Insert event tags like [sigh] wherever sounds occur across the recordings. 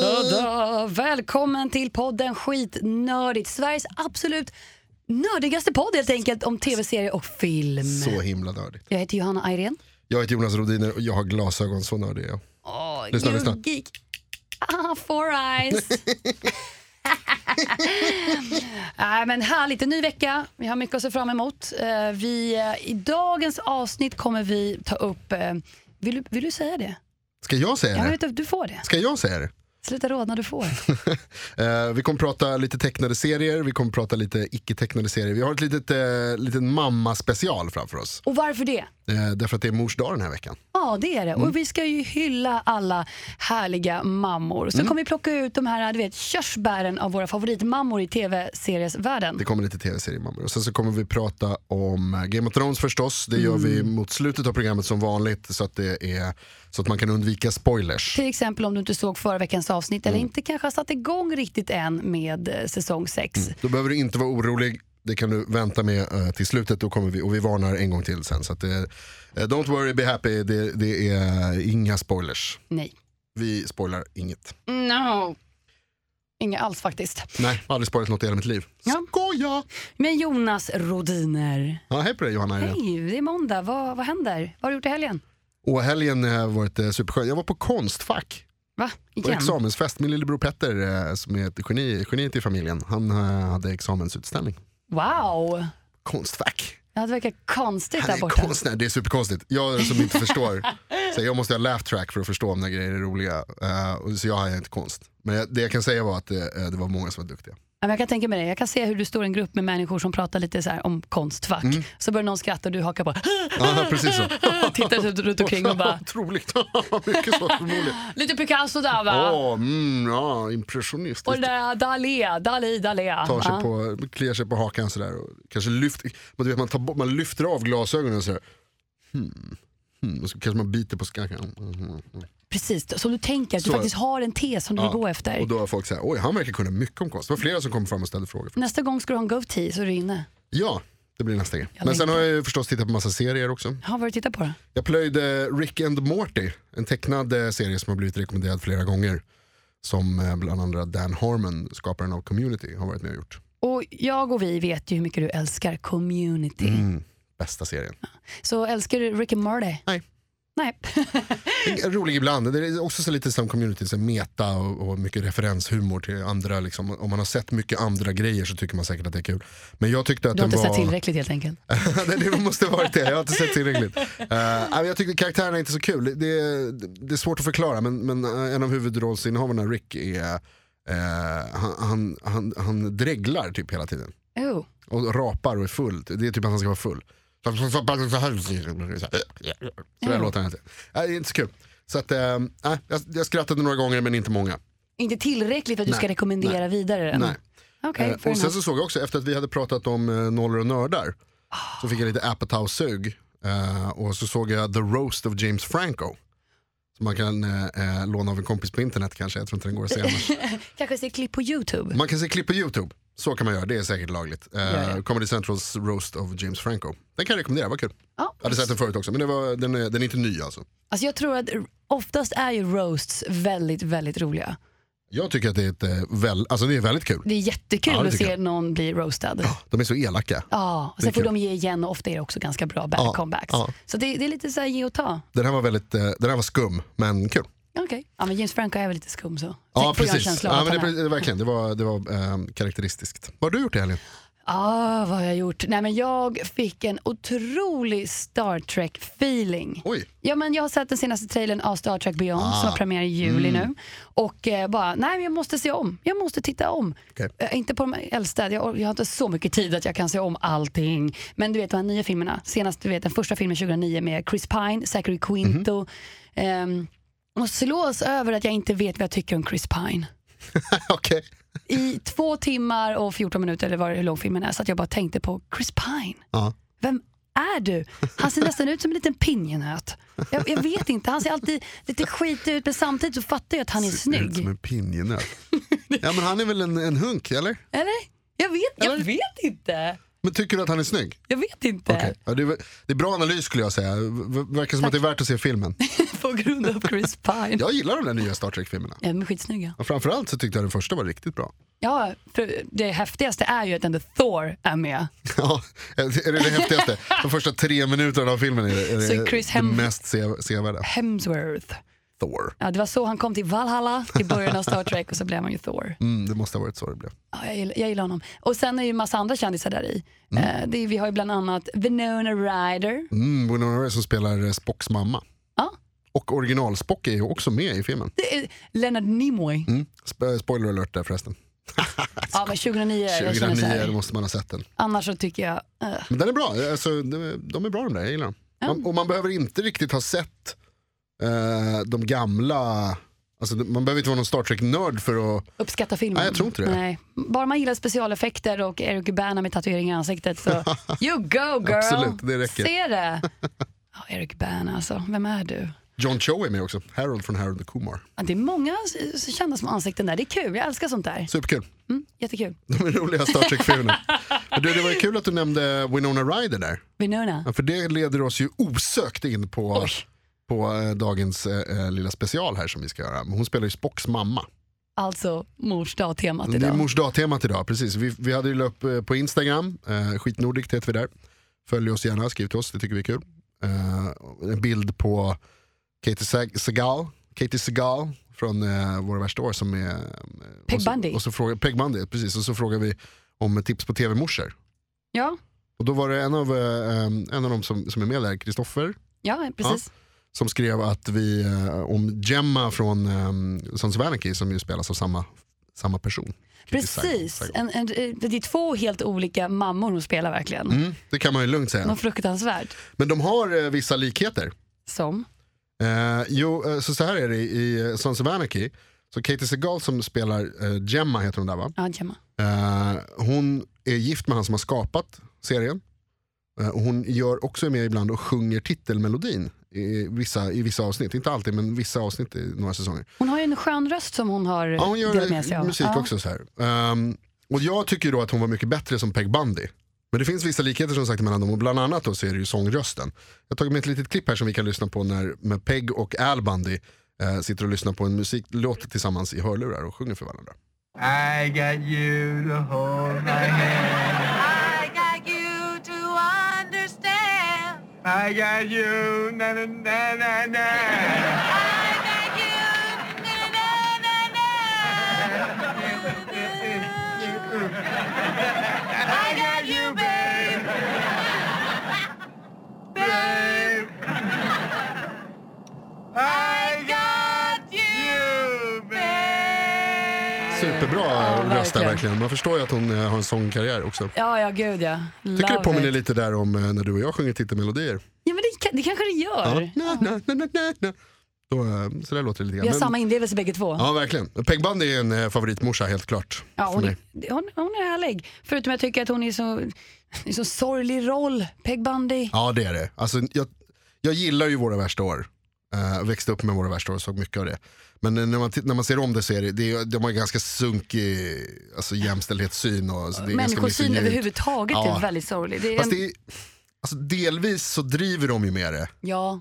Tada! Välkommen till podden Skitnördigt. Sveriges absolut nördigaste podd helt enkelt om tv-serier och film. Så himla nördigt. Jag heter Johanna Ayrén. Jag heter Jonas Rodiner och jag har glasögon, så nördig är jag. Oh, Lyssna, lyssna. Geek. Ah, four eyes. [laughs] Nej, men härligt, en ny vecka. Vi har mycket att se fram emot. Eh, Vi, eh, I dagens avsnitt kommer vi ta upp... eh, Vill vill du säga det? Ska jag säga det? vet, att du får det. Ska jag säga det? Sluta rådna, du får. [laughs] Eh, vi kommer prata lite tecknade serier, vi kommer prata lite icke-tecknade serier. Vi har ett litet, eh, litet mamma-special framför oss. Och varför det? Eh, därför att det är mors dag den här veckan. Ja, det är det. Mm. Och vi ska ju hylla alla härliga mammor. Så Mm. kommer vi plocka ut de här du vet, körsbären av våra favoritmammor i tv-seriesvärlden. Det kommer lite tv-seriemammor. Och sen så kommer vi prata om Game of Thrones förstås. Det gör vi Mm. mot slutet av programmet som vanligt så att, det är, så att man kan undvika spoilers. Till exempel om du inte såg förra veckans avsnitt eller Mm. inte kanske har satt igång riktigt än med eh, säsong 6. Då behöver du inte vara orolig. Det kan du vänta med eh, till slutet. Då kommer vi, och vi varnar en gång till sen. Så att det, eh, don't worry, be happy. Det, det är inga spoilers. Nej. Vi spoilar inget. No. Inga alls faktiskt. Nej, jag har aldrig spoilat något i hela mitt liv. Ja. Skoja! Men Jonas Rodiner. Ja, hej på dig Johanna. Hej, det är måndag. Vad, vad händer? Vad har du gjort i helgen? Och helgen har varit eh, superskön. Jag var på Konstfack. Va? På Igen? examensfest. Min lillebror Petter eh, som är ett geni, geniet i familjen. Han eh, hade examensutställning. Wow. Konstfack. Ja, det verkar konstigt Han där är borta. konstnär, det är superkonstigt. Jag som inte förstår, [laughs] så jag måste ha laugh track för att förstå om när grejer är roliga. Eh, och så jag har inte konst. Men jag, det jag kan säga var att det, eh, det var många som var duktiga. Jag kan tänka mig det. Jag kan se hur du står i en grupp med människor som pratar lite så om konstfack. Mm. Så börjar någon skratta och du hakar på. Ja, precis så. [laughs] Tittar runt omkring och bara, [laughs] Otroligt. [laughs] Mycket så förmodligen. lite Picasso där va? Åh, mm, ja, Och impressionistiskt. det där Dalí, Dalí, Dalí. Tar sig Ja. på, kliar sig på hakan sådär och kanske lyfter, man, vet, man, tar, bort- man lyfter av glasögonen sådär. Hmm. Hmm. Och så kanske man biter på skakan. Mm, mm, mm. Precis, så du tänker att du Så. faktiskt har en tes som du vill gå efter. Och då har folk sagt, oj han verkar kunna mycket om konst. Det var flera som kom fram och ställde frågor. Nästa gång ska du ha en goatee så är du inne. Ja, det blir nästa grej. Jag Men sen har jag förstås tittat på massa serier också. Ja, vad har du tittat på då? Jag plöjde Rick and Morty, en tecknad eh, serie som har blivit rekommenderad flera gånger. Som eh, bland andra Dan Harmon, skaparen av Community, har varit med och gjort. Och jag och vi vet ju hur mycket du älskar community. Mm, bästa serien. Så älskar du Rick and Morty? Nej. Nej. Rolig ibland, det är också så lite som community, så meta och, och mycket referenshumor till andra. Liksom. Om man har sett mycket andra grejer så tycker man säkert att det är kul. Men jag tyckte att Du har inte var... sett tillräckligt helt enkelt. [laughs] Det måste varit det, jag har inte sett tillräckligt. [laughs] Uh, jag tyckte karaktärerna är inte så kul. Det är, det är svårt att förklara men, men eh, en av huvudrollsinnehavarna, Rick, är, eh, han, han, han, han dreglar typ hela tiden. Oh. Och rapar och är full. Det är typ att han ska vara full. Så där låter han inte. Nej, det är inte så kul. Så att, nej, jag, jag skrattade några gånger men inte många. Inte tillräckligt för att du Nej. ska rekommendera vidare den? Nej. Okej, Eh, och sen så såg jag också, efter att vi hade pratat om eh, nollor och nördar, så fick jag lite Apatow-sug. Eh, och så såg jag The Roast of James Franco. Som man kan eh, eh, låna av en kompis på internet kanske, jag tror inte den går att se [laughs] annars. Kanske se klipp på YouTube. Man kan se klipp på YouTube, så kan man göra, det är säkert lagligt. Eh, Ja, ja. Comedy Centrals Roast of James Franco. Den kan jag rekommendera, vad kul. Ja. Jag hade sett den förut också, men det var, den, är, den är inte ny alltså. Alltså jag tror att oftast är ju roasts väldigt, väldigt roliga. Jag tycker att det är, ett, eh, väl, alltså det är väldigt kul. Det är jättekul Ja, det att se jag. någon bli roastad. Ja, De är så elaka. sen Det är får kul. de ge igen och ofta är det också ganska bra back Ja, comebacks. ja. Så det, det är lite så ge och ta. Den här var, väldigt, eh, den här var skum, men kul. Okej. Ja, men James Franco är väl lite skum så. Ja Får precis, ja, men det, det, verkligen, det var, det var eh, karaktäristiskt. Vad har du gjort i helgen? Ah, vad har jag gjort? Nej, men jag fick en otrolig Star Trek-feeling. Oj, Ja, men jag har sett den senaste trailern av Star Trek Beyond Ah. som har premiär i juli Mm. nu. Och eh, bara, nej men jag måste se om. Jag måste titta om. Okej. Eh, inte på de äldsta, jag, jag har inte så mycket tid att jag kan se om allting. Men du vet de här nya filmerna, senast du vet den första filmen 2009 med Chris Pine, Zachary Quinto. Mm och slås över att jag inte vet vad jag tycker om Chris Pine. [laughs] okej. I två timmar och 14 minuter, eller vad, hur lång filmen är, så att jag bara tänkte på Chris Pine. Ja. Vem är du? Han ser nästan ut som en liten pinjenöt. Jag, jag vet inte, han ser alltid lite skit ut men samtidigt så fattar jag att han är Ser ut som snygg. en pinjenöt. [laughs] ja men han är väl en, en hunk eller? Eller? Jag vet, jag Eller? vet inte. Men tycker du att han är snygg? Jag vet inte. Okej. Ja, det, är, det är bra analys skulle jag säga. Verkar som att det är värt att se filmen. [laughs] På grund av Chris Pine. Jag gillar de där nya Star Trek-filmerna. Ja, de är skitsnygga. Och framförallt så tyckte jag den första var riktigt bra. Ja, för det häftigaste är ju att ändå Thor är med. [laughs] Ja, är det det häftigaste? De första tre minuterna av filmen är, det- är Så det, Chris det Hem- mest se, sevärda. Hemsworth. Thor. Ja, det var så han kom till Valhalla i början av Star Trek och så blev han ju Thor. Mm, det måste ha varit så det blev. Ja, jag, gillar, jag gillar honom. Och sen är ju massa andra kändisar där i. Mm. Eh, det vi har ju bland annat Winona Ryder. Mm, Winona Ryder som spelar eh, Spocks mamma. Ja, Och original-Spock är ju också med i filmen. det är Leonard Nimoy. Mm. Sp- spoiler alert där förresten. [laughs] Ja, men 2009, jag känner så 2009 här. då måste man ha sett den. Annars så tycker jag... eh, Men den är bra, alltså, de, är bra de där, jag gillar dem. Man, och man behöver inte riktigt ha sett eh, de gamla, alltså, man behöver inte vara någon Star Trek-nörd för att uppskatta filmen. Nej, jag tror inte det. Nej. Bara man gillar specialeffekter och Eric Bana med tatuering i ansiktet så [laughs] you go girl. Absolut, det räcker. Se det. Ja, Eric Bana alltså, vem är du? John Cho är med också, Harold från Harold och Kumar. Ja, det är många kända som ansikten där, det är kul, jag älskar sånt där. Superkul, Mm, jättekul. de är roliga Star Trek-filmerna. [laughs] Det var ju kul att du nämnde Winona Ryder där. Winona. Ja, för det leder oss ju osökt in på, Oj. På eh, dagens eh, lilla special här som vi ska göra. Hon spelar ju Spocks mamma. Alltså mors dag-temat Det är idag. mors dag-temat idag, precis. Vi, vi hade ju upp eh, på Instagram, eh, skitnordigt heter vi där. Följ oss gärna, skriv till oss, det tycker vi är kul. Eh, en bild på Katie Seg- Segal, Katie Segal från eh, Våra värsta år som är... eh, Peg och så, Bundy. Och så frågar, Peg Bundy, precis. Och så frågar vi om tips på tv-morsor. Ja, Och då var det en av, eh, en av dem som, som är med där, Kristoffer, ja, precis. Som skrev att vi, eh, om Gemma från um, Sons Anarchy som ju spelas av samma, samma person. Precis, en, en, det är två helt olika mammor hon spelar verkligen. Mm, det kan man ju lugnt säga. Något fruktansvärt. Men de har eh, vissa likheter. Som? Eh, jo, eh, så, så här är det i eh, Sons of Anarchy. Så Katie Segal som spelar eh, Gemma heter hon där va? Ja, Gemma. Eh, hon är gift med han som har skapat serien. Eh, och hon gör också med ibland och sjunger titelmelodin i vissa, i vissa avsnitt. Inte alltid men vissa avsnitt i några säsonger. Hon har ju en skön röst som hon har Ja, hon delat gör med sig av. musik ja. också. Så här. Ehm, och jag tycker då att hon var mycket bättre som Peg Bundy. Men det finns vissa likheter som sagt mellan dem och bland annat då så är det ju sångrösten. Jag har tagit med ett litet klipp här som vi kan lyssna på när med Peg och Al Bundy eh, sitter och lyssnar på en musiklåt tillsammans i hörlurar och sjunger för varandra. I got you to hold my hand. I got you, na na na na na. I got you. Na, na, na, na. I got you, babe. Babe. I Superbra röst där verkligen. verkligen. Man förstår ju att hon eh, har en sångkarriär också. Ja, ja, gud ja. Tycker det Love påminner it. lite där om eh, när du och jag sjunger titelmelodier. Ja, men det, det kanske det gör. Ja. Na, na, na. Då, eh, så där låter det lite grann. Vi har samma inlevelse bägge två. Ja verkligen. Peg Bundy är en eh, favoritmorsa helt klart. Ja, hon, hon, hon är härlig. Förutom jag tycker att hon är så, är så sorglig roll, Peg Bundy. Ja det är det. Alltså, jag, jag gillar ju Våra värsta år. Uh, växte upp med Våra värsta år och såg mycket av det. Men när man, när man ser om det så är det, det är, de har ganska sunkig alltså, jämställdhetssyn. Och, alltså, det är Människosyn överhuvudtaget Ja. är väldigt sorglig. Det är en, det är, alltså, delvis så driver de ju med det. ja.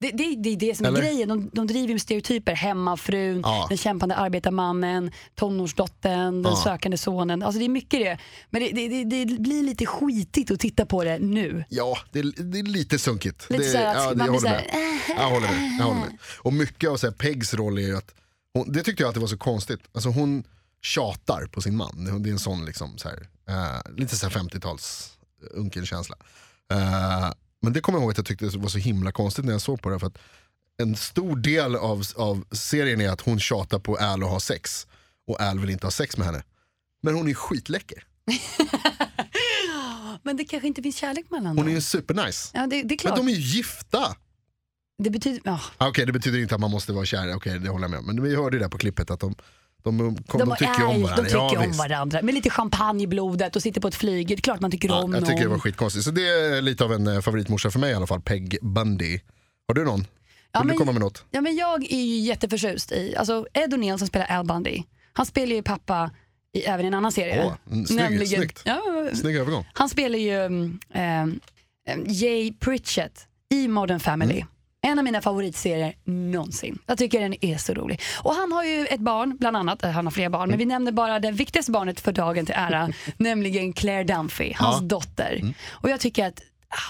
Det, det, det är det som är Eller? grejen. De, de driver med stereotyper. Hemmafrun, Ja. den kämpande arbetarmannen, tonårsdottern, den Ja. sökande sonen. Alltså det är mycket det. Men det, det, det, det blir lite skitigt att titta på det nu. Ja, det är, det är lite sunkigt. Lite det, så här att ja, det, man jag, blir håller så här, med. jag håller med. Jag håller med. Och mycket av så här, Pegs roll är ju att, hon, det tyckte jag att det var så konstigt. Alltså hon tjatar på sin man. Det är en sån liksom, så här, eh, lite så här 50-tals unkenkänsla. Uh, men det kommer jag ihåg att jag tyckte var så himla konstigt när jag såg på det. För att en stor del av, av serien är att hon tjatar på Al och ha sex. Och Al vill inte ha sex med henne. Men hon är skitläcker. [laughs] Men det kanske inte finns kärlek mellan Hon dem. är ju supernice. Ja, det, det är Men klart. de är ju gifta. Det betyder... Ja. Ah, Okej, det betyder inte att man måste vara kär, okej det håller jag med om. Men vi hörde ju där på klippet att de, de, de, de, De, tycker är, om varandra. De tycker ja, om varandra. Med lite champagne i blodet och sitter på ett flyg. Det är klart man tycker Ja, om jag tycker det någon. var skitkonstigt. Så det är lite av en eh, favoritmorsa för mig i alla fall, Peg Bundy. Har du någon? Vill Ja, du men- komma med något? Ja, men jag är ju jätteförtjust i, alltså Ed O'Neill som spelar Al Bundy, han spelar ju pappa i, även i en annan serie. Åh, snygg, snyggt. Ja, Snygg övergång. han spelar ju um, um, Jay Pritchett i Modern Family. Mm. En av mina favoritserier någonsin. Jag tycker den är så rolig. Och han har ju ett barn, bland annat, han har flera barn, Mm. men vi nämner bara det viktigaste barnet för dagen till ära, [laughs] nämligen Claire Dunphy, hans Ja. Mm. dotter. Och jag tycker att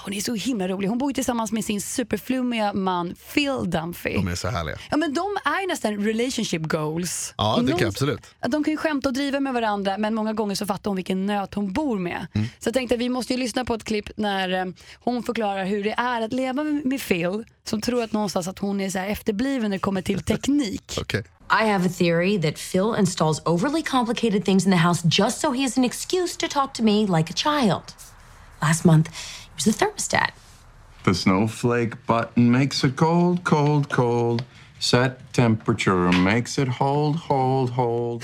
hon är så himla rolig. Hon bor ju tillsammans med sin superflummiga man Phil Dunphy. De är så härliga. Ja men de är ju nästan relationship goals. Ja, det kan Någon- absolut. de kan ju skämta och driva med varandra men många gånger så fattar hon vilken nöt hon bor med. Mm. Så jag tänkte att vi måste ju lyssna på ett klipp när eh, hon förklarar hur det är att leva med, Phil som tror att någonstans att hon är så här efterbliven när det kommer till [laughs] teknik. Okej. I have a theory that Phil installs overly complicated things in the house just so he has an excuse to talk to me like a child. Last month, the thermostat. The snowflake button makes it cold, cold, cold. Set temperature makes it hold, hold, hold.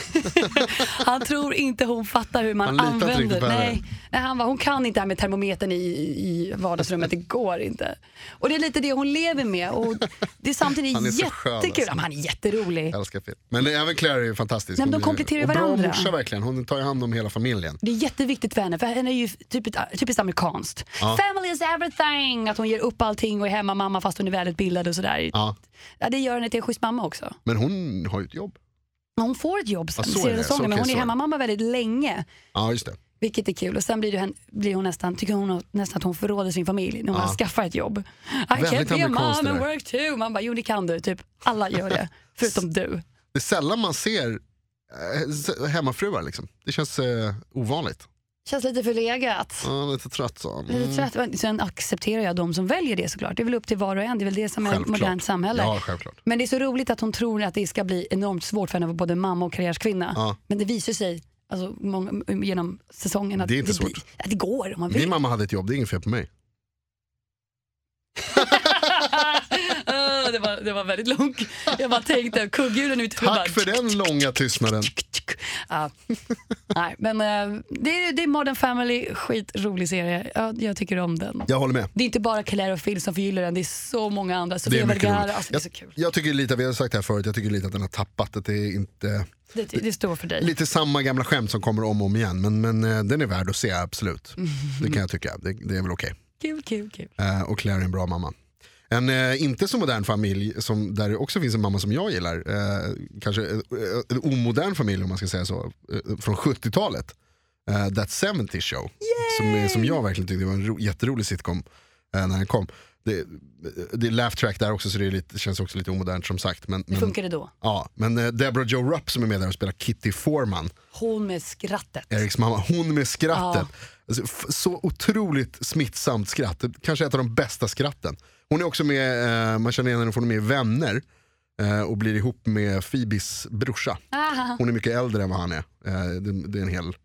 [laughs] Han tror inte hon fattar hur man Han använder. Nej, nej, han bara, hon kan inte det här med termometern i, i vardagsrummet, det går inte. Och det är lite det hon lever med och det är samtidigt [laughs] Han är så skön, jättekul. alltså. Ja, men Han är jätterolig. Jag älskar film. Men även Claire är fantastisk. Nej, de kompletterar och varandra. Bra morsa verkligen. Hon tar ju hand om hela familjen. Det är jätteviktigt för henne, för henne är ju typiskt, typiskt amerikanskt. Family is everything! Att hon ger upp allting och är hemmamamma fast hon är välutbildad och sådär. Ja. Ja, det gör henne till en schysst mamma också. Men hon har ju ett jobb. Hon får ett jobb sen, Ja, så är det. Så, men hon är hemmamamma väldigt länge. Ja, just det. Vilket är kul och sen blir, hen- blir hon nästan, tycker hon nästan att hon förråder sin familj när hon Ja. skaffar ett jobb. I Väldigt can't be a mom and work too. Man bara, jo det kan du. Typ alla gör det. [laughs] Förutom du. Det är sällan man ser eh, hemmafruar liksom. Det känns eh, ovanligt. Känns lite förlegat. Ja, lite trött så. Mm. Lite trött. Sen accepterar jag de som väljer det såklart. Det är väl upp till var och en. Det är väl det som är ett modernt samhälle. Ja, självklart. Men det är så roligt att hon tror att det ska bli enormt svårt för henne att vara både mamma och karriärskvinna. Ja. Men det visar sig alltså, många, genom säsongen att Det är inte blir, svårt. att det går om man vill. Min mamma hade ett jobb, det är inget fel på mig. [laughs] Det, var, det var väldigt långt. Jag bara tänkte, kugghjulen ut. bara- Tack för den långa tystnaden. Ja. Nej, men eh, det, är, det är Modern Family, skitrolig serie. Jag, jag tycker om den. Jag håller med. Det är inte bara Claire och Phil som förgyller den, det är så många andra. Det Sofia är mycket Vergara, roligt. alltså, det är så kul. jag tycker lite, vi har sagt det här förut, jag tycker lite att den har tappat. Att det är inte Det, det står för dig. lite samma gamla skämt som kommer om och om igen. Men, men eh, den är värd att se, absolut. Det kan jag tycka. Det, det är väl okej. Kul, kul, kul. Eh, och Claire är en bra mamma. En eh, inte så modern familj som, där det också finns en mamma som jag gillar, eh, kanske en, en omodern familj om man ska säga så, eh, från 70-talet. Eh, That 70 Show. Som, är- som jag verkligen tyckte var en ro, jätterolig sitcom eh, när den kom. Det, det är laugh track där också så det, är lite, känns också lite omodernt som sagt. Men, det då? ja, men eh, Deborah Joe Rupp som är med där och spelar Kitty Foreman, Hon med skrattet. Eriks mamma, hon med skrattet. Alltså, f- så otroligt smittsamt skratt, kanske ett av de bästa skratten. Hon är också med, eh, man känner igen henne från med Vänner eh, och blir ihop med Phoebes brorsa. Aha. Hon är mycket äldre än vad han är. Eh, det, det är en hel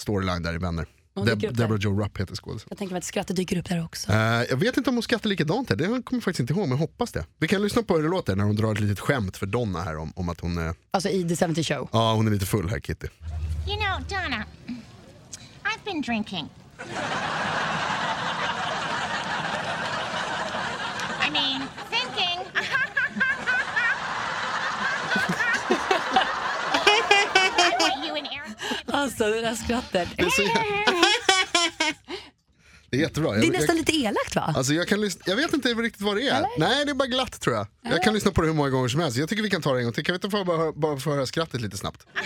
storyline där i Vänner. Deb-. Deborah Joe Rupp heter skådespelaren. Jag tänker mig att skrattet dyker upp där också. Eh, jag vet inte om hon skrattar likadant här, det kommer jag faktiskt inte ihåg men jag hoppas det. Vi kan lyssna på hur det låter när hon drar ett litet skämt för Donna här om, om att hon är, Alltså i The 70 Show. ja, hon är lite full här Kitty. You know, Donna, I've been drinking. I mean, thinking. I want you and Aaron. Alltså det där skrattet. Det är, så [laughs] det är jättebra. Det är Jag- nästan jag, lite elakt va? Alltså jag, kan lyssna, jag vet inte riktigt vad det är. Nej, det är bara glatt tror jag. Jag kan lyssna på det hur många gånger som helst. Jag tycker vi kan ta det en gång till. Kan vi inte få bara, bara få höra skrattet lite snabbt? [laughs]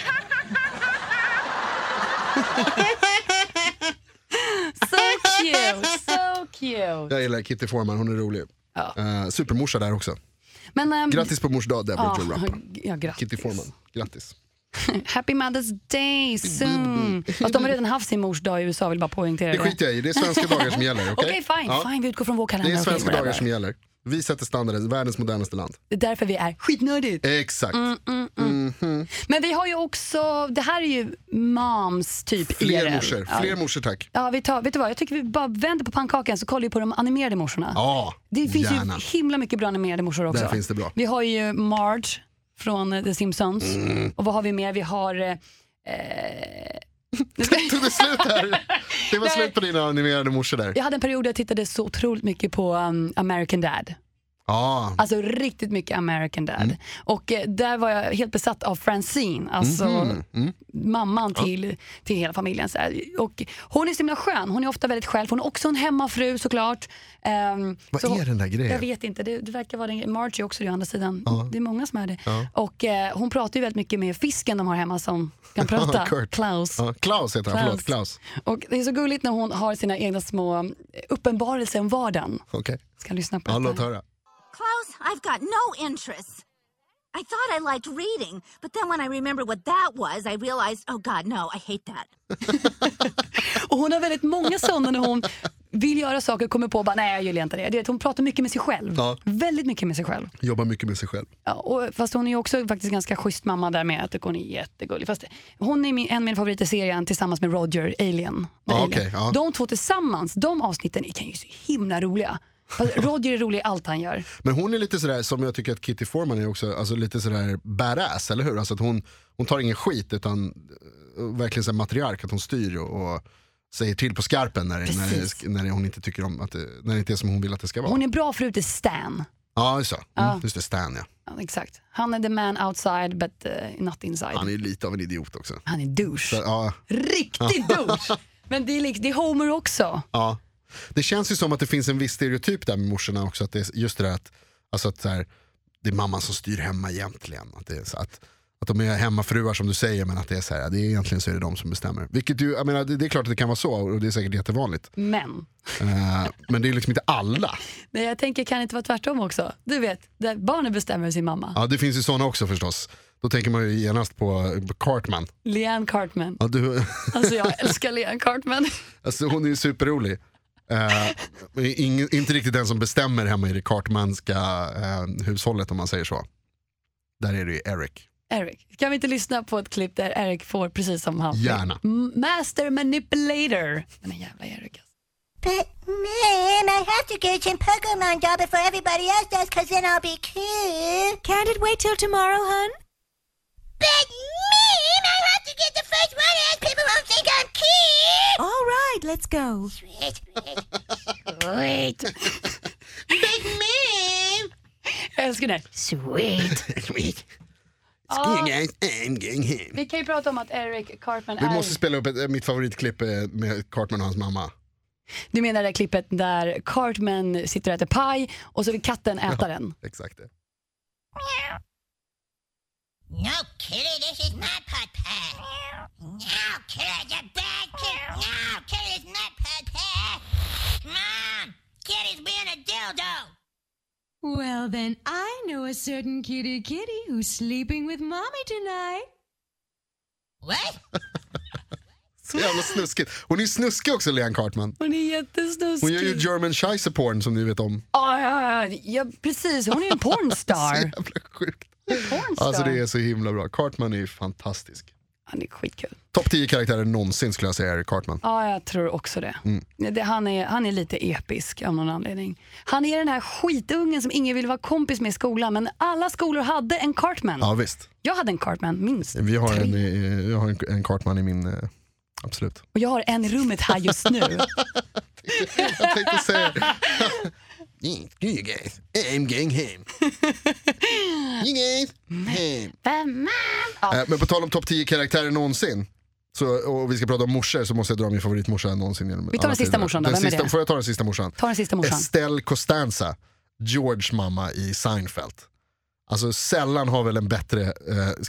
So cute, so cute. Jag gillar Kitty Forman, hon är rolig. Ja. Eh, supermorsa där också. Men, ehm, Grattis på mors dag Deborah ja, Joe Rupp. ja, grattis. Kitty Forman, grattis. [laughs] Happy Mother's Day soon. Fast de har redan haft sin mors dag i USA, vill bara poängtera Det skiter jag i, det är svenska dagar som gäller. [laughs] Okej, Okej, fine, Ja. fine. Vi utgår från vår kalender. Det är svenska whatever. dagar som gäller. Vi sätter standarden, världens modernaste land. Det är därför vi är skitnödigt. Exakt. Mm, Men vi har ju också, det här är ju moms typ Fler IRL. morsor, Ja. fler morsor tack. Ja, vi tar, vet du vad? Jag tycker vi bara vänder på pannkakan så kollar vi på de animerade morsorna. Ja, det finns gärna. ju himla mycket bra animerade morsor också. Där finns det bra. Vi har ju Marge från eh, The Simpsons. Mm. Och vad har vi mer? Vi har... Eh, eh, [laughs] Tog det slut här? Det var slut på dina animerade morsor där. jag hade en period där jag tittade så otroligt mycket på um, American Dad. Ja, Alltså riktigt mycket American Dad. Mm. Och eh, där var jag helt besatt av Francine, alltså Mm-hmm. mamman till, till hela familjen. Så här. Och hon är så himla skön, hon är ofta väldigt själv. Hon är också en hemmafru såklart. Um, Vad så, är den där grejen? Jag vet inte, det, det verkar vara den, Margie också det å andra sidan. Det är många som är det. Och eh, hon pratar ju väldigt mycket med fisken de har hemma som kan [laughs] prata. Klaus. Klaus heter han, förlåt. Klaus. Och det är så gulligt när hon har sina egna små uppenbarelser om vardagen. Okej, Ska lyssna på ja, låt höra. Klaus, I've got no interests. I thought I liked reading, but then when I remembered what that was, I realized, oh God, no, I hate that. [laughs] Och hon har väldigt många sådana när hon vill göra saker och kommer på bara nej jag gillar inte det. det. Hon pratar mycket med sig själv. Ja. Väldigt mycket med sig själv. Jobbar mycket med sig själv. Ja, och, fast hon är också faktiskt ganska schysst mamma där med att hon är jättegullig. Fast hon är min, en av mina favoriter i serien tillsammans med Roger, Alien. Ja, Alien. okej, ja. De två tillsammans, de avsnitten är ju så himla roliga. Roger är rolig i allt han gör. Men hon är lite sådär, som jag tycker att Kitty Forman är också, alltså lite sådär badass, eller hur? Alltså att hon, hon tar ingen skit utan uh, verkligen så matriark, att hon styr och, och säger till på skarpen när, när, när hon inte tycker om att det, när det inte är som hon vill att det ska vara. Hon är bra förut i Stan. Ja, just. Mm, just det. Stan ja. Ja, exakt. Han är the man outside but uh, not inside. Han är lite av en idiot också. Han är douche. Så, ja, Riktig douche! [laughs] Men det är, liksom, det är Homer också. ja. Det känns ju som att det finns en viss stereotyp där med morsorna också. Att det är just det där att, alltså att så här, det är mamman som styr hemma egentligen. Att, det är så att, att de är hemmafruar som du säger men att det är så här, det är egentligen så är det de som bestämmer. Vilket ju, jag menar, det, det är klart att det kan vara så och det är säkert jättevanligt. Men Eh, men det är liksom inte alla. [laughs] Nej, jag tänker kan det inte vara tvärtom också? Du vet, där barnen bestämmer sin mamma. Ja, det finns ju sådana också förstås. Då tänker man ju genast på på Cartman. Leanne Cartman. Ja, du, Alltså jag älskar Leanne Cartman. [laughs] alltså, hon är ju superrolig. Men ingen, inte riktigt den som bestämmer hemma i det Cartmanska eh, hushållet om man säger så. Där är det ju Eric. Eric, kan vi inte lyssna på ett klipp där Eric får precis som han Gärna. Master manipulator. Den där jävla Eric. alltså. But, Mom, I have to get some Pokemon doll before everybody else does, because then I'll be cool. Can't it wait till tomorrow, hun? But, Mom, I have to get the first one, else think I'm cute. All right, let's go. Wait. But, Mom, Jag älskar det. Sweet. [laughs] Ja, vi kan ju prata om att Eric Cartman Vi är... måste spela upp ett, mitt favoritklipp eh, med Cartman och hans mamma. Du menar det där klippet där Cartman sitter och äter paj och så vill katten äta den. Exakt det. No, Kitty, this is not pot pie. No, Kitty, it's a bad kid. No, Kitty, it's not pot pie. Mom, Kitty's being a dildo. Well, then I know a certain kitty kitty who's sleeping with mommy tonight. What? [laughs] Så jävla snuskigt. Hon är snuskig också Leanne Cartman. Hon är jättesnuskig. Hon gör ju German scheisse porn som ni vet om. Ja, ja, ja, ja, precis. Hon är en [laughs] Så pornstar. jävla sjukt. Alltså det är så himla bra. Cartman är ju fantastisk. Han är skitkul. Topp 10 karaktärer någonsin skulle jag säga är Cartman. Ja, jag tror också det. Mm. det han, är, han är lite episk av någon anledning. Han är den här skitungen som ingen vill vara kompis med i skolan, men alla skolor hade en Cartman. Ja visst. Jag hade en Cartman, minst Vi har tre. en, jag har en, en Cartman i min, eh, absolut. Och jag har en i rummet här just nu. [laughs] Jag tänkte säga... [laughs] I'm going home. [laughs] Är- Eh, Men på tal om topp 10 karaktärer någonsin. Så, och vi ska prata om morsor så måste jag dra min favoritmorsa någonsin. genom Vi tar den sista morsan då, Den vem är sista, det? Får jag ta den sista morsan? Ta den sista morsan. Estelle Costanza, George mamma i Seinfeld. Alltså sällan har väl en bättre eh,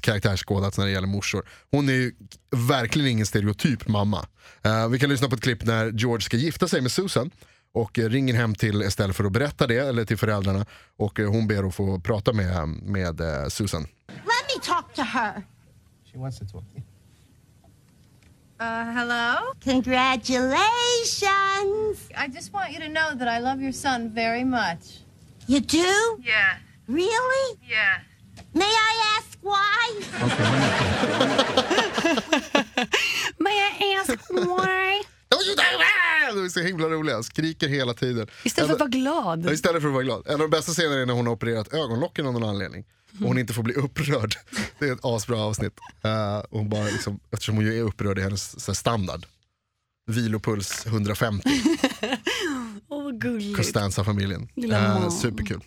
karaktär skådats när det gäller morsor. Hon är ju verkligen ingen stereotyp mamma. Eh, vi kan lyssna på ett klipp när George ska gifta sig med Susan och ringer hem till Estelle för att berätta det, eller till föräldrarna. Och eh, hon ber att få prata med, med eh, Susan. Let me talk to her. She wants to talk to you. Uh, hello? Congratulations. I just want you to know that I love your son very much. You do? Yeah, Really? yeah. May I ask why? [laughs] May I ask why? De är så himla roliga, skriker hela tiden. Istället för att vara Ja, glad. Istället för att vara glad. En av de bästa scenerna är när hon har opererat ögonlocken av någon anledning. Och hon inte får bli upprörd. [laughs] Det är ett asbra avsnitt. Uh, och hon bara liksom, eftersom hon ju är upprörd i hennes här, standard. Vilopuls 150, [laughs] Åh, vad gulligt. Costanza-familjen. Uh, superkul.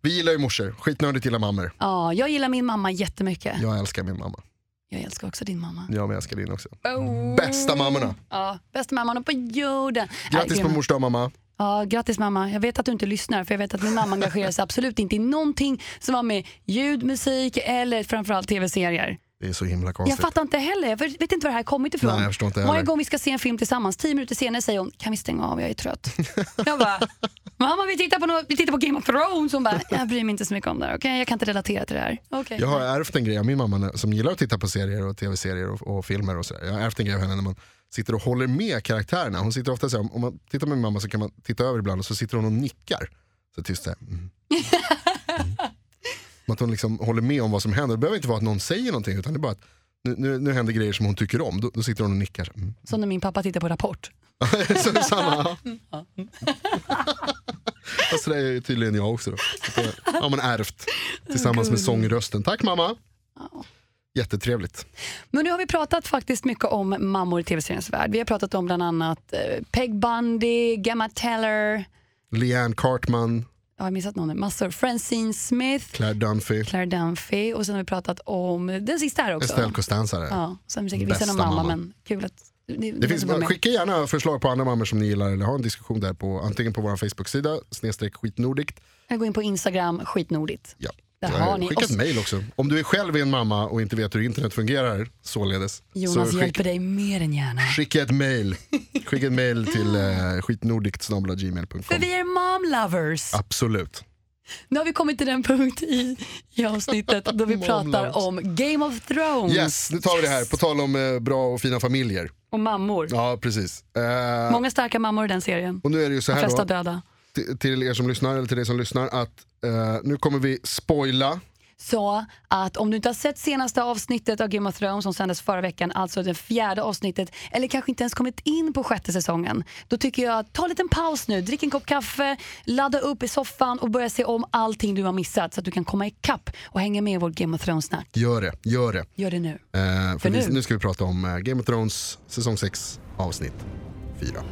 Vi gillar ju morsor, skitnördigt gillar mammor. Ja, jag gillar min mamma jättemycket. Jag älskar min mamma. Jag älskar också din mamma. Jag men älskar din också. Oh. Bästa mammorna. Ja, bästa mamman på jorden. Grattis Äh, på mors dag mamma. Ja, grattis mamma. Jag vet att du inte lyssnar för jag vet att min mamma engagerar sig absolut inte i någonting som har med ljud, musik eller framförallt tv-serier. Det är så himla Jag konstigt. fattar inte heller. Jag vet inte var det här kommit ifrån. Nej, jag Varje gång vi ska se en film tillsammans, tio minuter senare säger hon “Kan vi stänga av? Jag är trött”. jag bara [laughs] “Mamma vi tittar på, något, vi tittar på Game of Thrones”. Hon bara “Jag bryr mig inte så mycket om det här. Okej, jag kan inte relatera till det här”. Okej. Jag har ärvt en grej av min mamma som gillar att titta på serier och tv-serier och, och filmer och sådär. Jag har ärvt en grej av henne när man sitter och håller med karaktärerna. Hon sitter ofta så här, om man tittar med min mamma så kan man titta över ibland och så sitter hon och nickar. Så tyst såhär. Mm. [laughs] Mm. Att hon liksom håller med om vad som händer. Det behöver inte vara att någon säger någonting utan det är bara att nu, nu, nu händer grejer som hon tycker om. Då, då sitter hon och nickar. så, Mm. Som när min pappa tittar på Rapport. [laughs] så det samma. ja. [laughs] Fast det är tydligen jag också då. Har man ärvt tillsammans med sångrösten. Tack mamma. Jättetrevligt. Men nu har vi pratat faktiskt mycket om mammor i tv-seriens värld. Vi har pratat om bland annat eh, Peg Bundy, Gemma Teller, Leanne Cartman, jag har missat någon, massor. Francine Smith, Claire Dunphy, Claire Dunphy och sen har vi pratat om den sista här också. Estelle Costanza. Ja, sen säkert vissa om mamma, mamma. men kul att det, finns, skicka gärna förslag på andra mammor som ni gillar eller ha en diskussion där på antingen på vår Facebook-sida snedstreck skitnordigt. Jag går in på Instagram, skitnordigt. Ja. Där har ni Skicka ett mail också. Om du är själv en mamma och inte vet hur internet fungerar således. Jonas så hjälper dig mer än gärna. Skicka ett mail. Skicka ett mail till eh, skitnordigt.gmail.com. För vi är mom lovers. Absolut. Nu har vi kommit till den punkt i, i avsnittet då vi [laughs] pratar om Game of Thrones Yes, nu tar vi det här. På tal om eh, bra och fina familjer. Och mammor. Ja, precis. Eh, Många starka mammor i den serien. och nu är det ju så De här flesta då, döda. till, till er som lyssnar, eller till er som lyssnar, att eh, nu kommer vi spoila. Så att om du inte har sett senaste avsnittet av Game of Thrones som sändes förra veckan, alltså det fjärde avsnittet, eller kanske inte ens kommit in på sjätte säsongen, då tycker jag att ta en liten paus nu, drick en kopp kaffe, ladda upp i soffan och börja se om allting du har missat så att du kan komma ikapp och hänga med i vårt Game of Thrones-snack. Gör det, gör det. Gör det nu. Eh, för För nu- nu ska vi prata om eh, Game of Thrones säsong 6 avsnitt 4.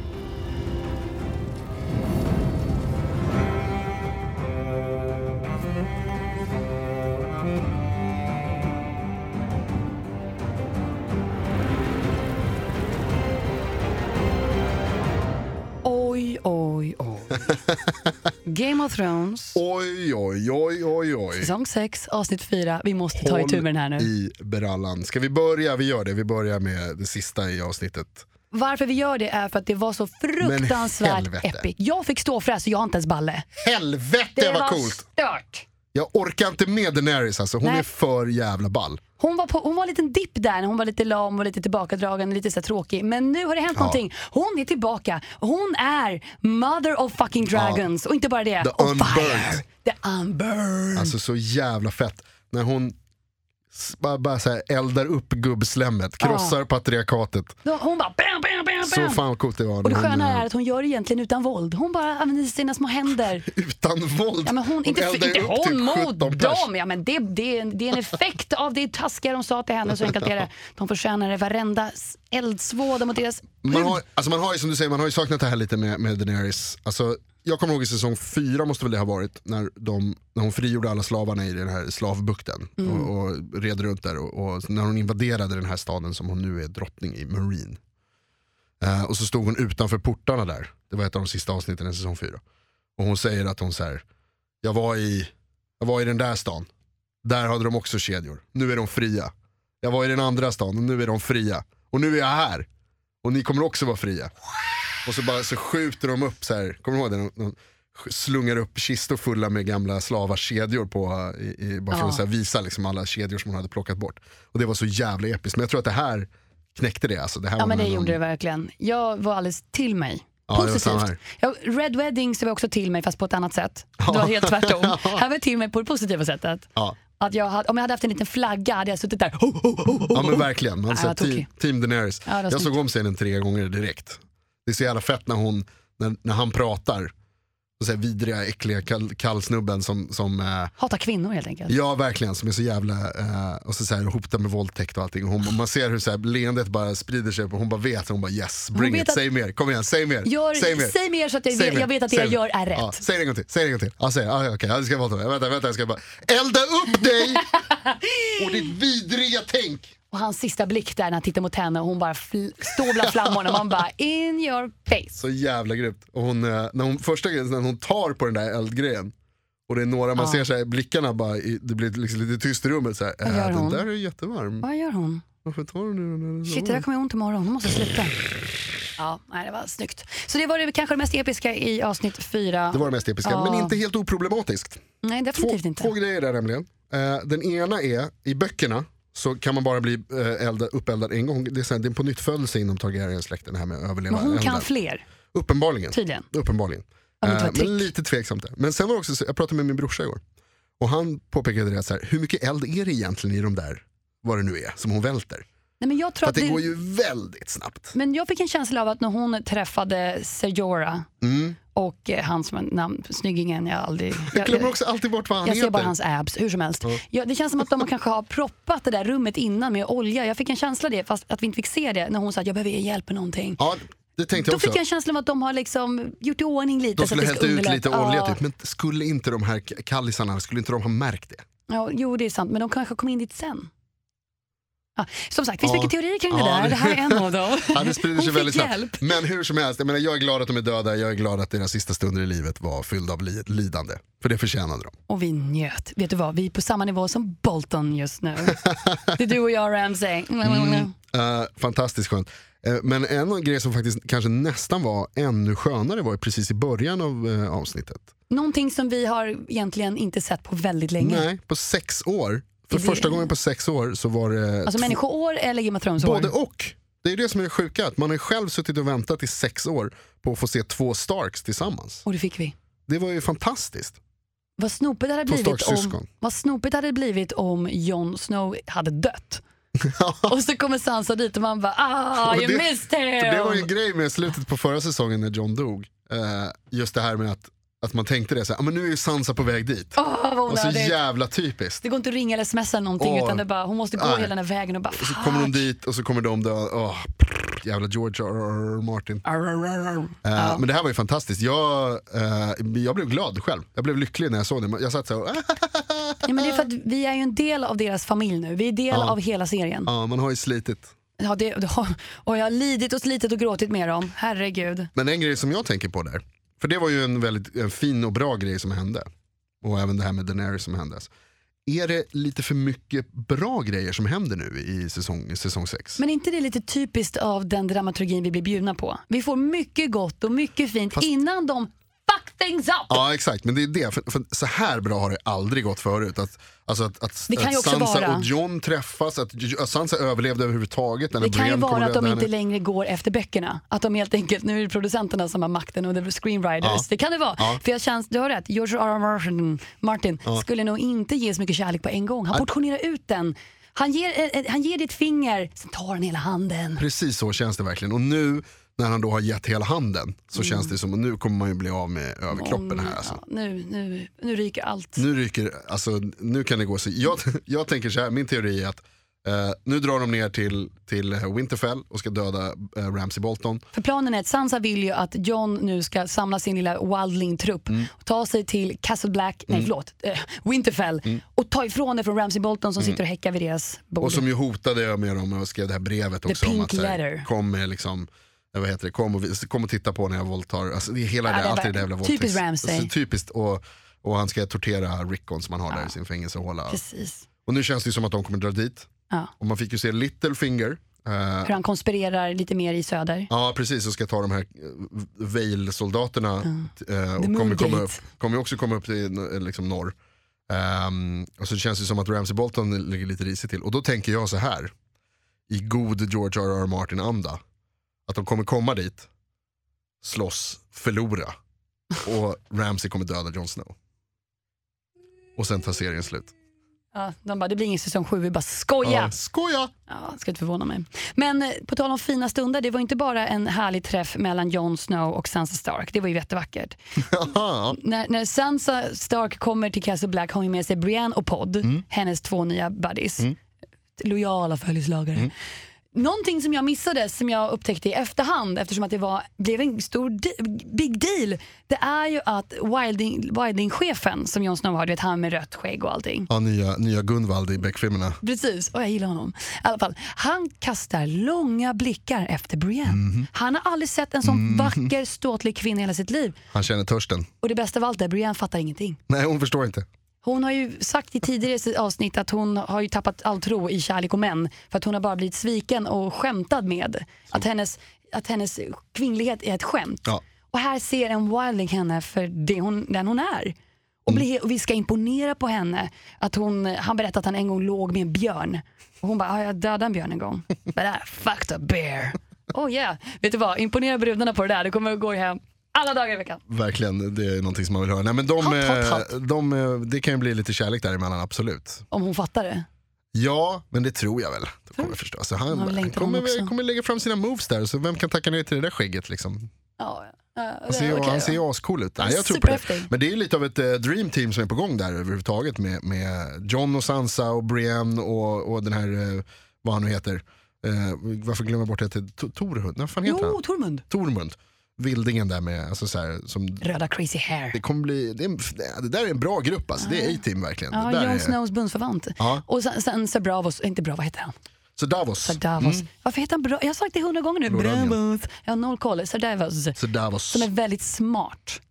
[laughs] Game of Thrones, Oj, oj, oj, oj, oj. säsong 6, avsnitt 4. Vi måste ta itu med den här nu. i brallan. Ska vi börja? Vi gör det. Vi börjar med det sista i avsnittet. Varför vi gör det är för att det var så fruktansvärt epic. Jag fick stå för det här så jag har inte ens balle. Helvete Det vad var coolt! stört. Jag orkar inte med Daenerys alltså. Hon Nej. är för jävla ball. Hon var, på, hon var en liten dipp där när hon var lite lam och lite tillbakadragen, lite så tråkig. Men nu har det hänt någonting. Hon är tillbaka. Hon är mother of fucking dragons. Och inte bara det, The on fire. unburnt. The unburned. Alltså så jävla fett. När hon bara, bara så här eldar upp gubbslemmet, krossar patriarkatet. Då, hon bara bam, bam, bam, Så fan coolt det var. Och det hon, sköna eh, är att hon gör det egentligen utan våld. Hon bara använder sina små händer. [laughs] Utan våld. Ja, men hon, inte, eldar inte hon mot 17 pers. dem. Ja, men det, det, det är en effekt av det taskiga de sa till henne. Så enkelt är det. [laughs] De förtjänar det. Varenda eldsvåda mot deras Man har, alltså man har ju som du säger, man har ju saknat det här lite med, med Daenerys. Alltså, jag kommer ihåg i säsong fyra måste väl det ha varit, när, de, när hon frigjorde alla slavarna i den här slavbukten och, och red runt där och, och när hon invaderade den här staden som hon nu är drottning i, Marine. Eh, och så stod hon utanför portarna där, det var ett av de sista avsnitten i säsong fyra. Och hon säger att hon säger jag var i, jag var i den där stan, där hade de också kedjor, nu är de fria. Jag var i den andra stan och nu är de fria. Och nu är jag här. Och ni kommer också vara fria. Och så bara så skjuter de upp så här, kommer du ihåg det? De, slungar upp kistor fulla med gamla slavars kedjor på, i, i, bara för Ja. att så visa liksom alla kedjor som hon hade plockat bort. Och det var så jävla episkt. Men jag tror att det här knäckte det. Alltså. Det här Ja men det någon- gjorde det verkligen. Jag var alldeles till mig. Ja, Positivt. här. Ja, Red Weddings var också till mig fast på ett annat sätt. Det var helt tvärtom. [laughs] Här var jag till mig på det positiva sättet. Ja. Att jag hade, om jag hade haft en liten flagga hade jag suttit där. Ho, ho, ho, ja men verkligen, man jag team, team Daenerys. Ja, jag såg om scenen tre gånger direkt. Det är så jävla fett när, hon, när, när han pratar. så här vidriga, äckliga kall, kallsnubben som, som eh, Hatar kvinnor helt enkelt. Ja verkligen, som är så jävla, eh, och så, så här, hotar med våldtäkt och allting. Hon, man ser hur så här, leendet bara sprider sig, och hon bara vet, hon bara yes, bring it, att- säg mer, kom igen, säg mer. Gör, säg mer. säg mer så att jag, vet, jag vet att det jag gör är rätt. Ja, säg det en gång till, säg det en gång till. Ja, säg, ja, okej, ja, det ska vara vänta, vänta, jag ska bara elda upp dig [laughs] och ditt vidriga tänk. Och hans sista blick där när han tittar mot henne och hon bara står bland flammorna och man bara in your face. Så jävla grymt. Och hon, eh, när hon, första grejen, när hon tar på den där eldgrejen och det är några, man Ja. ser så här, blickarna bara, i, det blir liksom lite tyst i rummet så här, Vad gör äh, den hon? där är jättevarm. Vad gör hon? Varför tar nu den? Shit, det där kommer jag ont imorgon. Hon måste sluta. Ja, nej, det var snyggt. Så det var det kanske det mest episka i avsnitt fyra. Det var det mest episka, Ja. men inte helt oproblematiskt. Nej, Två, definitivt inte. två grejer där nämligen. Eh, den ena är, i böckerna så kan man bara bli eh, elda, uppeldad en gång. Det är, så här, det är på nytt födelse inom Targaryen-släkten här med att överleva Men hon elden. kan fler, Uppenbarligen. tydligen. Uppenbarligen. Det inte Eh, men lite tveksamt där. Men sen var också, så- jag pratade med min brorsa igår. Och han påpekade det så här, hur mycket eld är det egentligen i de där, vad det nu är, som hon välter? Nej, men jag tror att att det går ju väldigt snabbt. Men jag fick en känsla av att när hon träffade Sejora Mm. och eh, han som är namn, snyggingen jag aldrig... [laughs] Jag glömmer också alltid bort vad han Jag heter. ser bara hans abs, hur som helst. Ja. Ja, det känns som att de kanske har proppat det där rummet innan med olja. Jag fick en känsla av det, fast att vi inte fick se det när hon sa att jag behöver hjälp med någonting. Ja, det tänkte jag Då också. fick jag en känsla av att de har liksom gjort i ordning lite. De skulle så att det hällt ut lite olja Ja. typ, men skulle inte de här kallisarna, skulle inte de ha märkt det? Ja, jo, det är sant, men de kanske kom in dit sen. Ja, som sagt, det finns Ja. mycket teorier kring det Ja, där. Det här är en av dem. [laughs] Ja, det sprider sig väldigt snabbt. Men hur som helst, jag, menar, jag är glad att de är döda, jag är glad att deras sista stunder i livet var fyllda av li- lidande. För det förtjänade de. Och vi njöt. Vet du vad, vi är på samma nivå som Bolton just nu. [laughs] Det är du och jag Ramsey. Mm. Eh, fantastiskt skönt. Eh, men en grej som faktiskt kanske nästan var ännu skönare var precis i början av eh, avsnittet. Någonting som vi har egentligen inte sett på väldigt länge. Nej, på sex år. För Det- första gången på sex år så var det Alltså människoår eller Game of Thrones både och. Det är det som är det sjuka, att man har själv suttit och väntat i sex år på att få se två Starks tillsammans. Och det fick vi. Det var ju fantastiskt. Vad snopet hade blivit om, syskon. vad snopet hade blivit om Jon Snow hade dött. [laughs] och så kommer Sansa dit och man bara ah, you det- missed him! Det var ju en grej med slutet på förra säsongen när John dog. Eh, just det här med att, att man tänkte det, så här, ah, men nu är ju Sansa på väg dit. Åh, vad och så jävla typiskt. Det går inte att ringa eller smsa eller någonting Åh. utan det bara, hon måste gå Nej. hela den här vägen och bara Och så kommer hon dit och så kommer de dö. Prr, jävla George R. R. Martin. Eh, Ja. Men det här var ju fantastiskt. Jag, eh, jag blev glad själv. Jag blev lycklig när jag såg det. Jag satt så här, [laughs] Ja, men det är för att vi är ju en del av deras familj nu. Vi är del av hela serien. ja, man har ju slitit. Ja, det, det har, och jag har lidit och slitit och gråtit med dem. Herregud. Men en grej som jag tänker på där, för det var ju en väldigt en fin och bra grej som hände. Och även det här med Daenerys som hände. Är det lite för mycket bra grejer som händer nu i säsong, säsong 6? Men är inte det lite typiskt av den dramaturgin vi blir bjudna på? Vi får mycket gott och mycket fint innan de fuck things up. Ja exakt, men det är det. För, för så här bra har det aldrig gått förut. Att, alltså att, att, Det kan ju att också Sansa vara- och John träffas, att, Sansa överlevde överhuvudtaget. Det kan ju vara att de inte henne. längre går efter böckerna. Att de helt enkelt, nu är det producenterna som har makten och det är screenwriters. Ja. Det kan det vara. Ja. För jag känns, du har rätt, George R. R. Martin, Martin Ja. skulle nog inte ge så mycket kärlek på en gång. Han portionerar ut den. Han ger, eh, eh, han ger ditt finger, sen tar han hela handen. Precis så känns det verkligen. Och nu när han då har gett hela handen så känns det som att nu kommer man ju bli av med överkroppen här. Alltså. Ja, nu, nu, nu ryker allt. Nu ryker, alltså nu kan det gå så. Jag, [laughs] jag tänker så här, min teori är att eh, nu drar de ner till, till Winterfell och ska döda eh, Ramsay Bolton. För planen är att Sansa vill ju att John nu ska samla sin lilla wildling-trupp och ta sig till Castle Black, nej Mm. förlåt, eh, Winterfell och ta ifrån det från Ramsay Bolton som Mm. sitter och häckar vid deras bord. Och som ju hotade med dem och skrev det här brevet The också. om pink att, här, letter. kom med liksom, eh, vad heter det, kom och, kom och titta på när jag våldtar. Alltså, det är hela Ja, det, det är allt det jävla typiskt våldtäkts- Ramsay. Alltså, typiskt och, och han ska tortera Rickon som han har där i sin fängelsehåla. Precis. Och nu känns det som att de kommer dra dit. Ja. Och man fick ju se Littlefinger. eh, Hur han konspirerar lite mer i söder. Ja precis, och ska ta de här eh, Vale-soldaterna. eh, och The kommer, Moongate. komma upp, kommer också komma upp till liksom, norr. Ehm, och så känns det som att Ramsey Bolton ligger lite risigt till. Och då tänker jag så här, i god George R. R. Martin-anda, att de kommer komma dit, slåss, förlora. Och [laughs] Ramsey kommer döda Jon Snow. Och sen tar serien slut. Ja, de bara, det blir ingen säsong sju, vi bara skoja. Ja, skoja! Ja, ska inte förvåna mig. Men eh, på tal om fina stunder, det var inte bara en härlig träff mellan Jon Snow och Sansa Stark. Det var ju jättevackert. [laughs] När, när Sansa Stark kommer till Castle Black har hon med sig Brienne och Pod, Mm. hennes två nya buddies. Lojala följeslagare. Mm. Någonting som jag missade, som jag upptäckte i efterhand eftersom att det var, blev en stor big deal, det är ju att Wilding, Wilding-chefen som Jon Snow har, du vet han med rött skägg och allting. Ja, nya, nya Gunvald i Beck-filmerna. Precis, och jag gillar honom. I alla fall, han kastar långa blickar efter Brienne. Mhm. Han har aldrig sett en sån vacker, ståtlig kvinna i hela sitt liv. Han känner törsten. Och det bästa av allt är Brienne fattar ingenting. Nej, hon förstår inte. Hon har ju sagt i tidigare avsnitt att hon har ju tappat all tro i kärlek och män för att hon har bara blivit sviken och skämtad med. Att hennes, att hennes kvinnlighet är ett skämt. Ja. Och här ser en Wilding henne för det hon, den hon är. Och, blir, och vi ska imponera på henne. Att hon, han berättade att han en gång låg med en björn. Och hon bara, "Ja, jag dödade en björn en gång. [laughs] But I fucked a bear. Oh yeah. Vet du vad, imponera brudarna på det där. Det kommer att gå hem alla dagar i veckan. Verkligen, det är någonting som man vill höra. Nej, men de, Hot, hot, eh, hot. De, eh, det kan ju bli lite kärlek däremellan, absolut. Om hon fattar det. Ja, men det tror jag väl. De kommer förstå. Alltså, han, Han kommer, kommer lägga fram sina moves där, så vem kan tacka nej till det där skägget? Liksom? Ja, ja, Han ser, ju- okej han ser ju ascool ut. Nej, jag tror på det. Men det är lite av ett eh, dream team som är på gång där överhuvudtaget med, med John och Sansa och Brienne och, och den här, eh, vad han nu heter. Eh, varför glömmer jag bort det? Torhund? Vad fan heter Jo, han? Tormund. Tormund. Vildingen där med, alltså så här, som Röda crazy hair. det kommer bli, det, är, det där är en bra grupp alltså. Det är A-team verkligen. Ja, Jon är, Snows bundsförvant. Ja. Och sen, sen Sir Bravos, inte bra, vad heter han? Så Davos. Sir Davos. Mm. Varför heter han bra? Jag har sagt det hundra gånger nu. Bravos. Jag har noll koll. Sir Davos. Så Davos. Som är väldigt smart.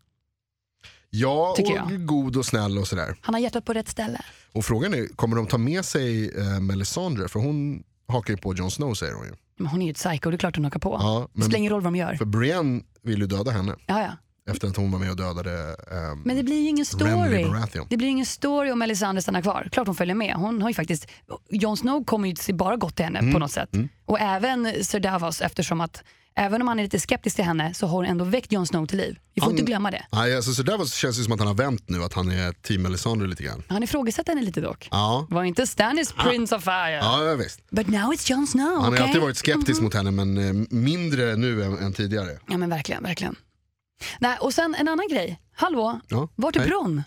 Ja, och god och snäll och sådär. Han har hjärtat på rätt ställe. Och frågan är, kommer de ta med sig eh, Melisandre? För hon hakar ju på Jon Snow säger hon ju. Men hon är ju ett psycho, det är klart hon hakar på. Ja, det men- spelar ingen roll vad de gör. För Brienne vill ju döda henne Ja, ja. efter att hon var med och dödade ehm, Men det blir ju ingen story. Det blir ingen story om Melisandre stannar kvar. Klart hon följer med. Hon har ju faktiskt, Jon Snow kommer ju se bara gott till henne Mm. på något sätt. Och även Sir Davos eftersom att även om han är lite skeptisk till henne så har hon ändå väckt Jon Snow till liv. Vi får Han- inte glömma det. Nej, alltså, så Davos känns ju som att han har vänt nu, att han är team Melisandre lite grann. Han ifrågasätter henne lite dock. Ja, Var inte Stannis Prince of Fire? ja ja, visst. But now it's Jon Snow, Han har okay? alltid varit skeptisk mot henne men eh, mindre nu än, än tidigare. Ja men verkligen, verkligen. Nej, och sen en annan grej. Hallå, Ja, vart är hej. Bronn?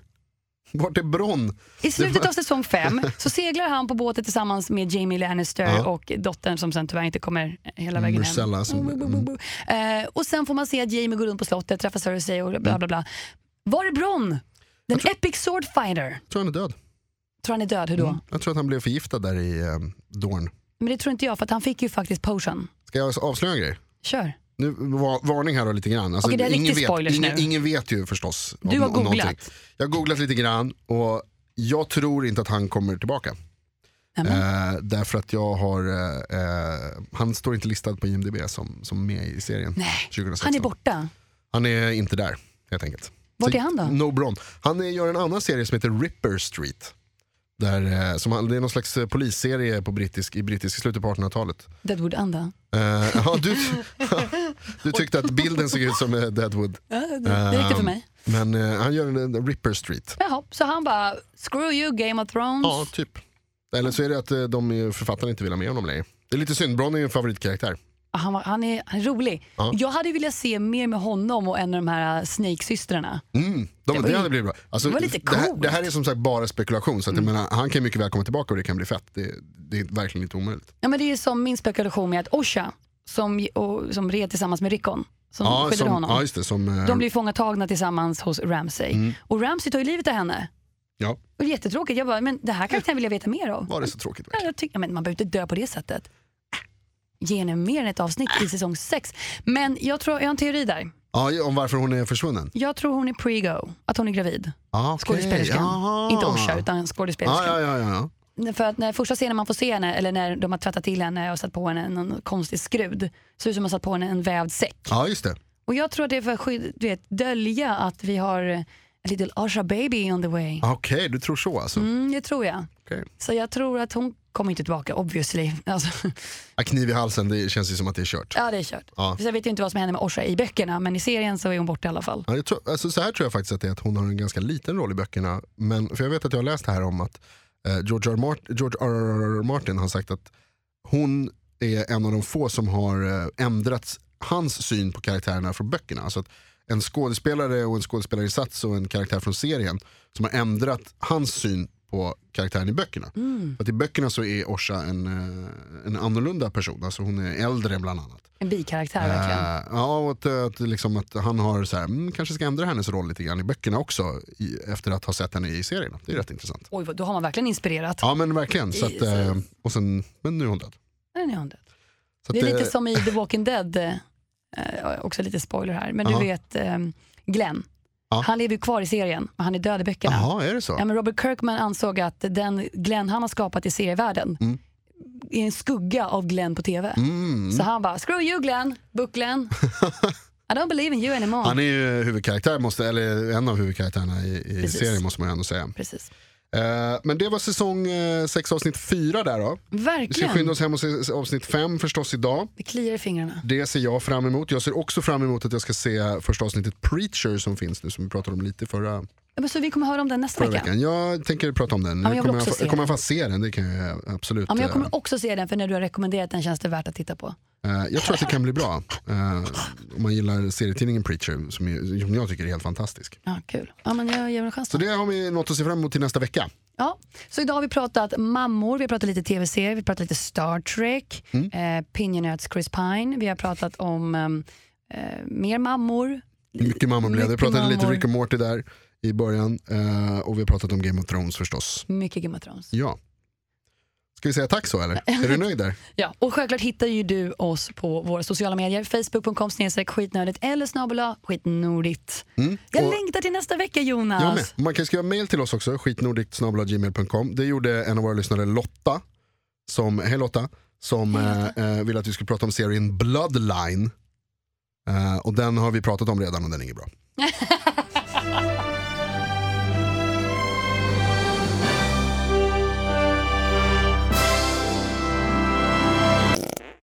Vart är Bronn? I slutet av säsong fem så seglar han på båten tillsammans med Jamie Lannister Ja. och dottern som sen tyvärr inte kommer hela vägen Myrcella hem. som- bu. Eh, och sen får man se att Jamie går runt på slottet, träffar Cersei och bla bla bla. Var är Bronn? Den epic sword fighter. Jag tror han är död. Tror han är död, hur då? Mm. Jag tror att han blev förgiftad där i eh, Dorn. Men det tror inte jag för han fick ju faktiskt potion. Ska jag avslöja en grej? Kör. Nu, va- varning här då lite grann. Alltså, är ingen, vet, ingen, nu. ingen vet ju förstås. Du har googlat. någonting. Jag har googlat lite grann och jag tror inte att han kommer tillbaka. Eh, därför att jag har, eh, eh, han står inte listad på IMDB som, som med i serien. Nej, 2016. han är borta. Han är inte där helt enkelt. Vart Så- är han då? No Bron. Han är, gör en annan serie som heter Ripper Street. Där, eh, som, det är någon slags eh, polisserie på brittisk, i brittisk slutet på 1800-talet. Deadwood Anda. Eh, ja, du, [laughs] du tyckte att bilden såg ut som eh, Deadwood. Ja, det, det räcker för Eh, mig. Men eh, han gör en, en Ripper Street. Jaha, så han bara, screw you Game of Thrones. Ja, typ. Eller så är det att eh, de författarna inte vill ha med honom längre. Det är lite synd, Bron är ju en favoritkaraktär. Han, var, han, är, han är rolig. Ja. Jag hade velat se mer med honom och en av de här Snake-systrarna. Mm, de, Det det, var hade blivit bra. Alltså, det var lite det, här, coolt. det här är som sagt bara spekulation, så att, Mm. jag menar, han kan mycket väl komma tillbaka och det kan bli fett. Det, det är verkligen inte omöjligt. Ja, men det är som min spekulation med att Osha, som, och, som red tillsammans med Rickon, som Ja, skyddade som, honom. ja, det. Som, eh, De blir fångatagna tillsammans hos Ramsay. Mm. Och Ramsay tar ju livet av henne. ja, Och jättetråkigt. Jag bara, men det här karaktären vill jag veta mer av. var det så tråkigt? Ja, jag tycker, men man behöver inte dö på det sättet. Ge henne mer än ett avsnitt i säsong 6. Men jag, tror, jag har en teori där. Ja, om varför hon är försvunnen? Jag tror hon är pre-go, att hon är gravid. Ah, okej. Skådespelerskan. Inte Osha, utan skådespelerskan. Ja, ja, ja, ja. För att när första scenen man får se henne, eller när de har tvättat till henne och satt på henne någon konstig skrud, ser ut som att man satt på henne en vävd säck. ja, just det. Och jag tror att det är för att du vet, dölja att vi har en little Asha baby on the way. Okej, du tror så alltså. Mm, det tror jag. Okej. Så jag tror att hon kommer inte tillbaka obviously. [laughs] Alltså, Ah, kniv i halsen, det känns ju som att det är kört. ja det är kört. Ja. Så jag vet ju inte vad som händer med Osha i böckerna men i serien så är hon borta i alla fall. Ja, tror, alltså, så här tror jag faktiskt att det är att hon har en ganska liten roll i böckerna. Men, för jag vet att jag har läst här om att George, R. Mart- George R. Martin har sagt att hon är en av de få som har eh, ändrat hans syn på karaktärerna från böckerna. Alltså att en skådespelare och en skådespelarinsats och en karaktär från serien som har ändrat hans syn på karaktären i böckerna. Mm. För att I böckerna så är Orsa en, eh, en annorlunda person, alltså hon är äldre bland annat. En bikaraktär verkligen. Eh, ja, och att, att, liksom att han har så här, mm, kanske ska ändra hennes roll lite grann i böckerna också i, efter att ha sett henne i serierna. Det är rätt intressant. Oj, då har man verkligen inspirerat. Ja men verkligen. Så att, eh, och sen, men nu är hon död. Men är hon död. Så Det är lite eh, som i The Walking Dead, eh, också lite spoiler här, men du vet eh, Glenn. Han lever ju kvar i serien, men han är död i böckerna. Jaha, är det så? Ja, men Robert Kirkman ansåg att den Glenn han har skapat i serievärlden Mm. Är en skugga av Glenn på TV. Mm. Så han bara, screw you Glenn, book Glenn. [laughs] I don't believe in you anymore. Han är ju huvudkaraktär, måste, eller en av huvudkaraktärerna i, i serien måste man ju ändå säga. Precis. Eh, men det var säsong 6 avsnitt 4 där då. Vi ska Verkligen. skynda oss hem och se avsnitt 5 förstås idag. Det kliar i fingrarna. Det ser jag fram emot. Jag ser också fram emot att jag ska se första avsnittet Preacher som finns nu som vi pratade om lite förra, men så vi kommer höra om den nästa vecka. veckan. Jag tänker prata om den. Ja, jag kommer, också jag, jag kommer fall se den, det kan jag absolut. Ja, men jag eh, kommer också se den för när du har rekommenderat den känns det värt att titta på. Eh, jag tror att det kan bli bra. Eh, om man gillar serietidningen Preacher som, jag tycker är helt fantastisk. Ja, kul. Ja, men jag ger en chans. Så då. det har vi något att se fram emot till nästa vecka. Ja, så idag har vi pratat mammor, vi har pratat lite tv-serier, vi har pratat lite Star Trek, Mm. eh, Pinjenöts Chris Pine, vi har pratat om ehm, eh, mer mammor. Mycket mamma blev det. Vi pratade lite mammor. Rick och Morty där i början. eh, och vi har pratat om Game of Thrones förstås. Mycket Game of Thrones. Ja. Ska vi säga tack så eller? Är du nöjd där? [laughs] Ja, och självklart hittar ju du oss på våra sociala medier, facebook.com skitnödigt eller snabel skitnordigt. Mm. Jag längtar till nästa vecka Jonas. Jag med. Man kan skriva mail till oss också, skitnordigt.gmail.com. Det gjorde en av våra lyssnare Lotta, som, hej Lotta, som eh, eh, vill att vi skulle prata om serien Bloodline. Eh, och den har vi pratat om redan och den är inget bra. [laughs]